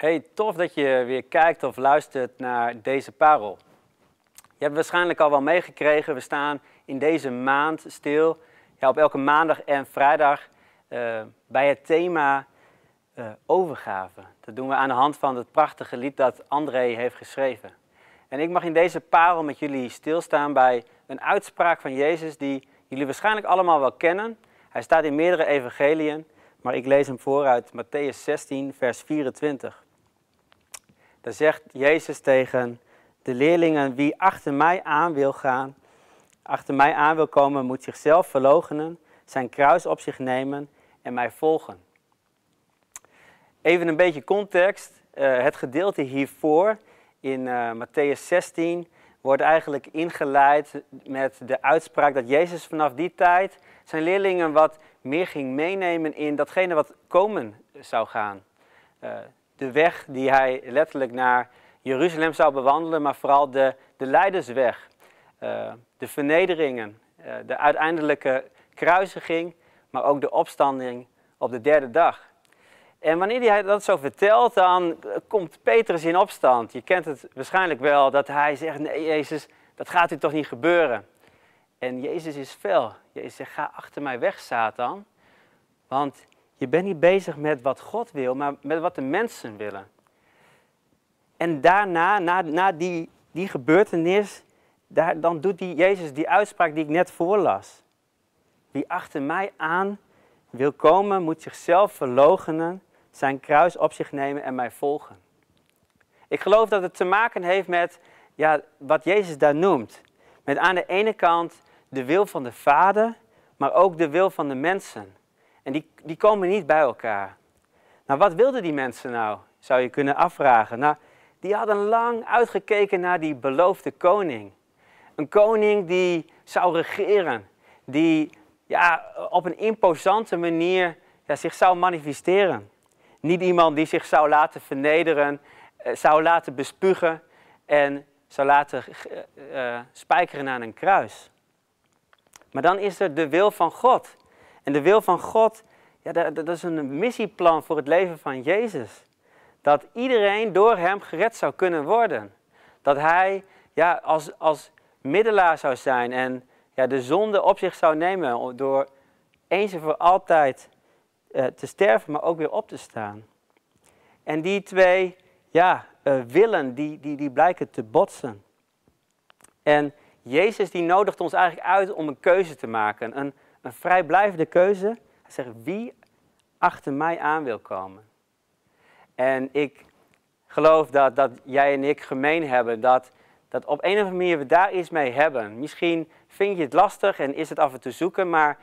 Hey, tof dat je weer kijkt of luistert naar deze parel. Je hebt waarschijnlijk al wel meegekregen, we staan in deze maand stil, ja, op elke maandag en vrijdag, uh, bij het thema uh, overgave. Dat doen we aan de hand van het prachtige lied dat André heeft geschreven. En ik mag in deze parel met jullie stilstaan bij een uitspraak van Jezus die jullie waarschijnlijk allemaal wel kennen. Hij staat in meerdere evangeliën, maar ik lees hem voor uit Matthäus 16, vers 24. Daar zegt Jezus tegen de leerlingen, wie achter mij aan wil gaan, achter mij aan wil komen, moet zichzelf verloochenen, zijn kruis op zich nemen en mij volgen. Even een beetje context. Uh, het gedeelte hiervoor in uh, Matthäus 16 wordt eigenlijk ingeleid met de uitspraak dat Jezus vanaf die tijd zijn leerlingen wat meer ging meenemen in datgene wat komen zou gaan. Uh, de weg die hij letterlijk naar Jeruzalem zou bewandelen, maar vooral de, de leidersweg, uh, de vernederingen, uh, de uiteindelijke kruisiging, maar ook de opstanding op de derde dag. En wanneer hij dat zo vertelt, dan komt Petrus in opstand. Je kent het waarschijnlijk wel, dat hij zegt, nee Jezus, dat gaat u toch niet gebeuren. En Jezus is fel. Jezus zegt, ga achter mij weg, Satan. Want je bent niet bezig met wat God wil, maar met wat de mensen willen. En daarna, na, na die, die gebeurtenis, daar, dan doet die Jezus die uitspraak die ik net voorlas. Wie achter mij aan wil komen, moet zichzelf verloochenen, zijn kruis op zich nemen en mij volgen. Ik geloof dat het te maken heeft met ja, wat Jezus daar noemt. Met aan de ene kant de wil van de Vader, maar ook de wil van de mensen. En die, die komen niet bij elkaar. Nou, wat wilden die mensen nou? Zou je kunnen afvragen. Nou, die hadden lang uitgekeken naar die beloofde koning. Een koning die zou regeren, die ja, op een imposante manier ja, zich zou manifesteren. Niet iemand die zich zou laten vernederen, eh, zou laten bespugen en zou laten uh, spijkeren aan een kruis. Maar dan is er de wil van God. En de wil van God, ja, dat, is een missieplan voor het leven van Jezus. Dat iedereen door hem gered zou kunnen worden. Dat hij ja, als, als middelaar zou zijn en ja, de zonde op zich zou nemen door eens en voor altijd uh, te sterven, maar ook weer op te staan. En die twee ja, uh, willen, die, die, die blijken te botsen. En Jezus die nodigt ons eigenlijk uit om een keuze te maken. Een, een vrijblijvende keuze. Hij zegt, wie achter mij aan wil komen. En ik geloof dat, dat jij en ik gemeen hebben, dat, dat op een of andere manier we daar iets mee hebben. Misschien vind je het lastig en is het af en toe zoeken, maar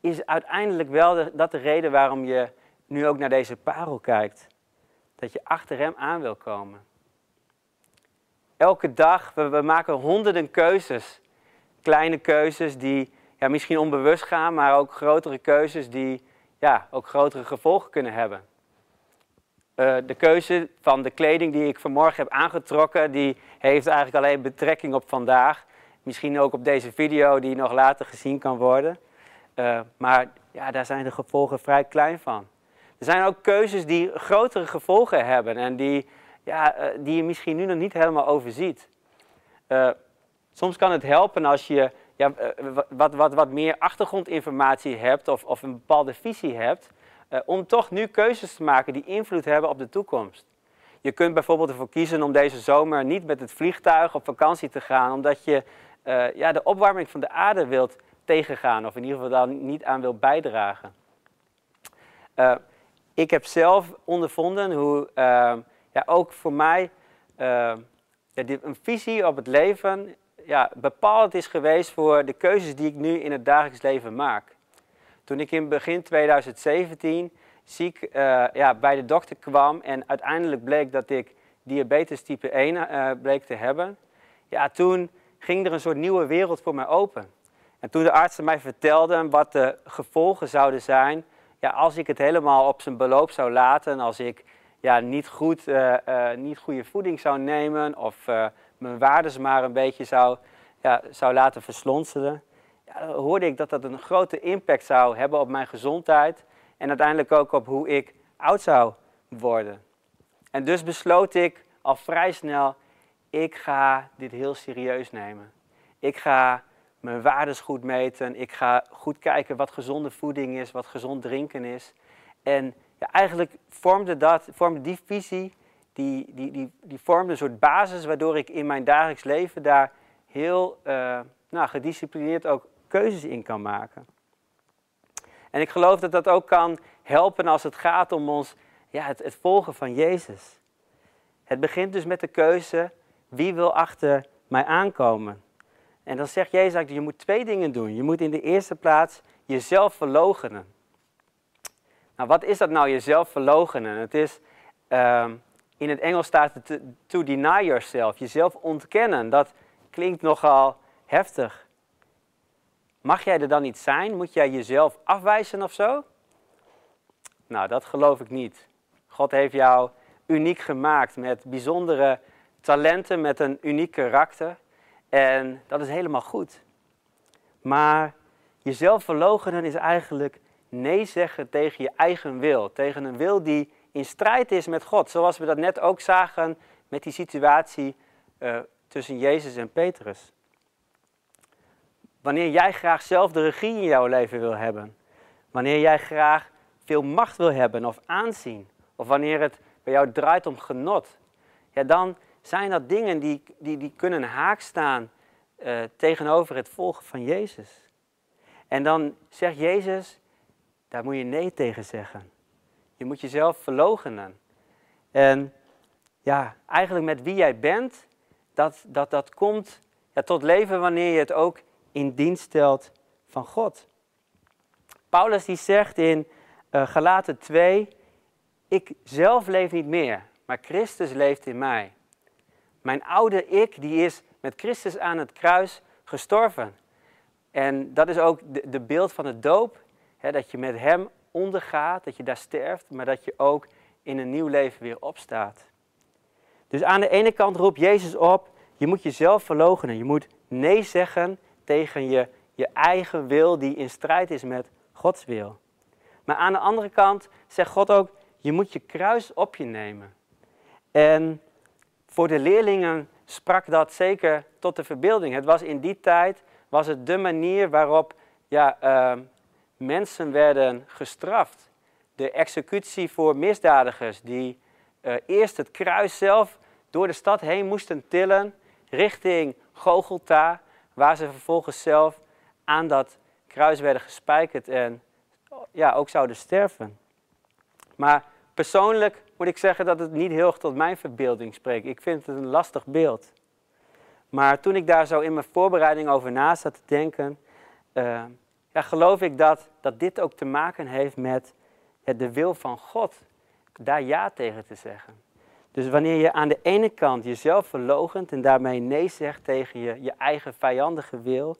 is uiteindelijk wel de, dat de reden waarom je nu ook naar deze parel kijkt. Dat je achter hem aan wil komen. Elke dag, we, we maken honderden keuzes. Kleine keuzes die misschien onbewust gaan, maar ook grotere keuzes die ja, ook grotere gevolgen kunnen hebben. Uh, de keuze van de kleding die ik vanmorgen heb aangetrokken, die heeft eigenlijk alleen betrekking op vandaag. Misschien ook op deze video die nog later gezien kan worden. Uh, maar ja, daar zijn de gevolgen vrij klein van. Er zijn ook keuzes die grotere gevolgen hebben en die, ja, uh, die je misschien nu nog niet helemaal overziet. soms kan het helpen als je ja, wat, wat, wat meer achtergrondinformatie hebt of, of een bepaalde visie hebt, uh, om toch nu keuzes te maken die invloed hebben op de toekomst. Je kunt bijvoorbeeld ervoor kiezen om deze zomer niet met het vliegtuig op vakantie te gaan, omdat je uh, ja, de opwarming van de aarde wilt tegengaan, of in ieder geval daar niet aan wil bijdragen. Ik heb zelf ondervonden hoe ja, ook voor mij ja, een visie op het leven ja, bepalend is geweest voor de keuzes die ik nu in het dagelijks leven maak. Toen ik in begin 2017 ziek uh, ja, bij de dokter kwam en uiteindelijk bleek dat ik diabetes type 1 uh, eh, bleek te hebben, ja, toen ging er een soort nieuwe wereld voor mij open. En toen de artsen mij vertelden wat de gevolgen zouden zijn ja, als ik het helemaal op zijn beloop zou laten, als ik ja, niet, goed, uh, niet goede voeding zou nemen of mijn waardes maar een beetje zou, ja, zou laten verslonselen, ja, hoorde ik dat dat een grote impact zou hebben op mijn gezondheid en uiteindelijk ook op hoe ik oud zou worden. En dus besloot ik al vrij snel, ik ga dit heel serieus nemen. Ik ga mijn waardes goed meten. Ik ga goed kijken wat gezonde voeding is, wat gezond drinken is. En ja, eigenlijk vormde, dat, vormde die visie, die, die, die, die een soort basis waardoor ik in mijn dagelijks leven daar heel uh, nou, gedisciplineerd ook keuzes in kan maken. En ik geloof dat dat ook kan helpen als het gaat om ons, ja, het, het volgen van Jezus. Het begint dus met de keuze, wie wil achter mij aankomen? En dan zegt Jezus eigenlijk, je moet twee dingen doen. Je moet in de eerste plaats jezelf verloochenen. Nou, wat is dat nou, jezelf verloochenen? Het is, ehm, in het Engels staat het to deny yourself, jezelf ontkennen. Dat klinkt nogal heftig. Mag jij er dan niet zijn? Moet jij jezelf afwijzen of zo? Nou, dat geloof ik niet. God heeft jou uniek gemaakt met bijzondere talenten, met een uniek karakter. En dat is helemaal goed. Maar jezelf verloochenen is eigenlijk nee zeggen tegen je eigen wil. Tegen een wil die in strijd is met God. Zoals we dat net ook zagen met die situatie uh, tussen Jezus en Petrus. Wanneer jij graag zelf de regie in jouw leven wil hebben. Wanneer jij graag veel macht wil hebben of aanzien. Of wanneer het bij jou draait om genot. Ja, dan zijn dat dingen die, die, die kunnen haak staan uh, tegenover het volgen van Jezus. En dan zegt Jezus, daar moet je nee tegen zeggen. Je moet jezelf verloochenen. En ja, eigenlijk met wie jij bent, dat, dat, dat komt ja, tot leven wanneer je het ook in dienst stelt van God. Paulus die zegt in uh, Galaten 2, ik zelf leef niet meer, maar Christus leeft in mij. Mijn oude ik, die is met Christus aan het kruis gestorven. En dat is ook de, de beeld van de doop, hè, dat je met hem ondergaat, dat je daar sterft, maar dat je ook in een nieuw leven weer opstaat. Dus aan de ene kant roept Jezus op, je moet jezelf verloochenen. Je moet nee zeggen tegen je, je eigen wil die in strijd is met Gods wil. Maar aan de andere kant zegt God ook, je moet je kruis op je nemen. En voor de leerlingen sprak dat zeker tot de verbeelding. Het was in die tijd was het de manier waarop ja, uh, mensen werden gestraft. De executie voor misdadigers die uh, eerst het kruis zelf door de stad heen moesten tillen richting Gogolta, waar ze vervolgens zelf aan dat kruis werden gespijkerd en ja, ook zouden sterven. Maar persoonlijk moet ik zeggen dat het niet heel erg tot mijn verbeelding spreekt. Ik vind het een lastig beeld. Maar toen ik daar zo in mijn voorbereiding over na zat te denken, uh, ja, geloof ik dat, dat dit ook te maken heeft met de wil van God. Daar ja tegen te zeggen. Dus wanneer je aan de ene kant jezelf verlogent en daarmee nee zegt tegen je, je eigen vijandige wil,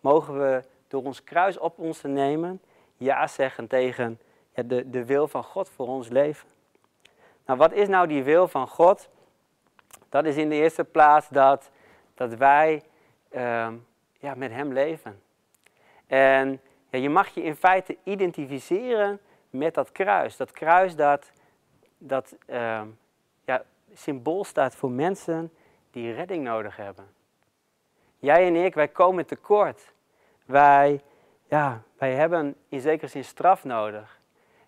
mogen we door ons kruis op ons te nemen, ja zeggen tegen ja, de, de wil van God voor ons leven. Nou, wat is nou die wil van God? Dat is in de eerste plaats dat, dat wij uh, ja, met Hem leven. En ja, je mag je in feite identificeren met dat kruis. Dat kruis dat, dat uh, ja, symbool staat voor mensen die redding nodig hebben. Jij en ik, wij komen tekort. Wij, ja, wij hebben in zekere zin straf nodig.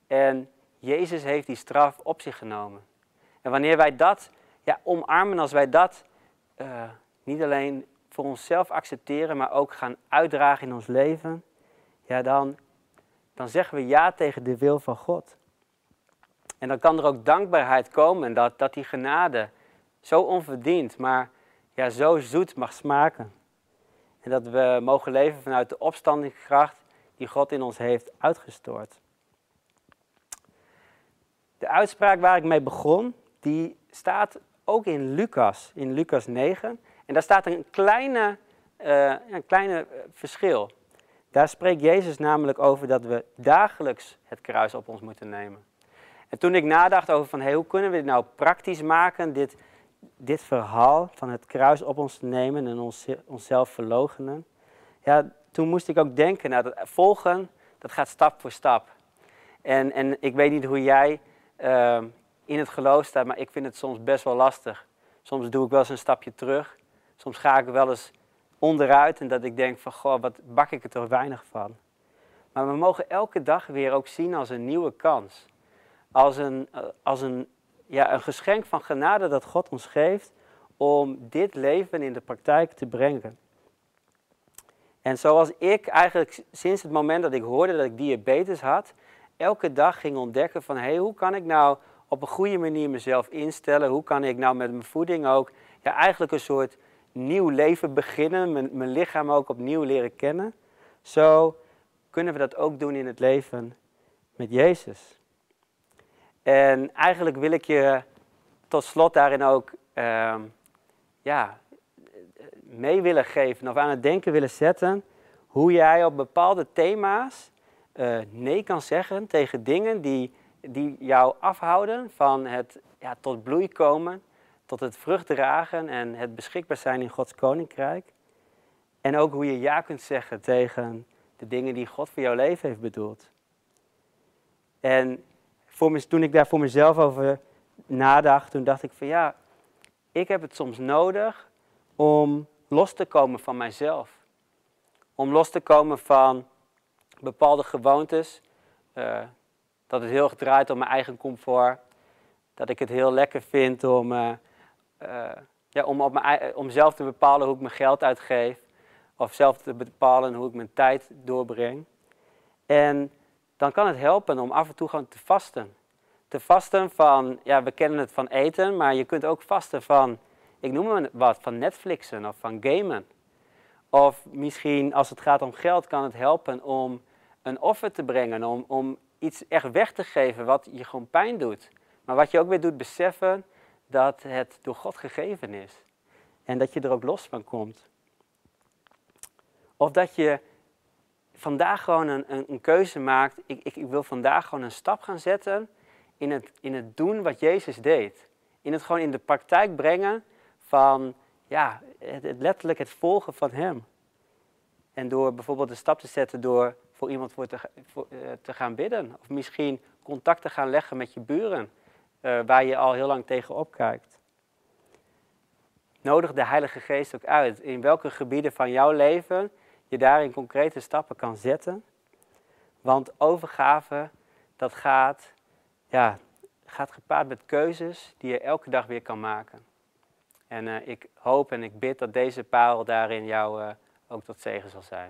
En Jezus heeft die straf op zich genomen. En wanneer wij dat ja, omarmen, als wij dat uh, niet alleen voor onszelf accepteren, maar ook gaan uitdragen in ons leven, ja, dan, dan zeggen we ja tegen de wil van God. En dan kan er ook dankbaarheid komen dat, dat die genade zo onverdiend, maar ja, zo zoet mag smaken. En dat we mogen leven vanuit de opstandingskracht die God in ons heeft uitgestort. De uitspraak waar ik mee begon, die staat ook in Lucas, in Lucas 9. En daar staat een kleine, uh, een kleine eh, verschil. Daar spreekt Jezus namelijk over dat we dagelijks het kruis op ons moeten nemen. En toen ik nadacht over van, hoe kunnen we dit nou praktisch maken, dit, dit verhaal van het kruis op ons nemen en ons, onszelf verloochenen. Ja, toen moest ik ook denken, nou, dat volgen, dat gaat stap voor stap. En, en ik weet niet hoe jij uh, in het geloof staat, maar ik vind het soms best wel lastig. Soms doe ik wel eens een stapje terug. Soms ga ik wel eens onderuit en dat ik denk van, goh, wat bak ik er toch weinig van. Maar we mogen elke dag weer ook zien als een nieuwe kans. Als een, eh, als een, ja, een geschenk van genade dat God ons geeft om dit leven in de praktijk te brengen. En zoals ik eigenlijk sinds het moment dat ik hoorde dat ik diabetes had, elke dag ging ontdekken van hé, hoe kan ik nou op een goede manier mezelf instellen? Hoe kan ik nou met mijn voeding ook ja, eigenlijk een soort nieuw leven beginnen, mijn, lichaam ook opnieuw leren kennen? Zo kunnen we dat ook doen in het leven met Jezus. En eigenlijk wil ik je tot slot daarin ook uh, ja, mee willen geven of aan het denken willen zetten hoe jij op bepaalde thema's uh, nee kan zeggen tegen dingen die, die jou afhouden van het ja, tot bloei komen, tot het vrucht dragen en het beschikbaar zijn in Gods koninkrijk. En ook hoe je ja kunt zeggen tegen de dingen die God voor jouw leven heeft bedoeld. En voor toen ik daar voor mezelf over nadacht, toen dacht ik van ja, ik heb het soms nodig om los te komen van mijzelf. Om los te komen van bepaalde gewoontes. Uh, dat het heel erg draait om mijn eigen comfort. Dat ik het heel lekker vind om, uh, uh, ja, om, op mijn, om zelf te bepalen hoe ik mijn geld uitgeef. Of zelf te bepalen hoe ik mijn tijd doorbreng. En dan kan het helpen om af en toe gewoon te vasten. Te vasten van, ja, we kennen het van eten, maar je kunt ook vasten van, ik noem maar wat, van Netflixen of van gamen. Of misschien als het gaat om geld kan het helpen om een offer te brengen, om, om iets echt weg te geven wat je gewoon pijn doet. Maar wat je ook weer doet beseffen dat het door God gegeven is. En dat je er ook los van komt. Of dat je vandaag gewoon een, een, een keuze maakt. Ik, ik, ik, wil vandaag gewoon een stap gaan zetten in het, in het doen wat Jezus deed. In het gewoon in de praktijk brengen van ja, het, letterlijk het volgen van Hem. En door bijvoorbeeld een stap te zetten door voor iemand voor te, uh, te gaan bidden. Of misschien contact te gaan leggen met je buren, uh, waar je al heel lang tegenop kijkt. Nodig de Heilige Geest ook uit in welke gebieden van jouw leven je daarin concrete stappen kan zetten. Want overgave, dat gaat, ja, gaat gepaard met keuzes die je elke dag weer kan maken. En uh, ik hoop en ik bid dat deze parel daarin jou uh, ook tot zegen zal zijn.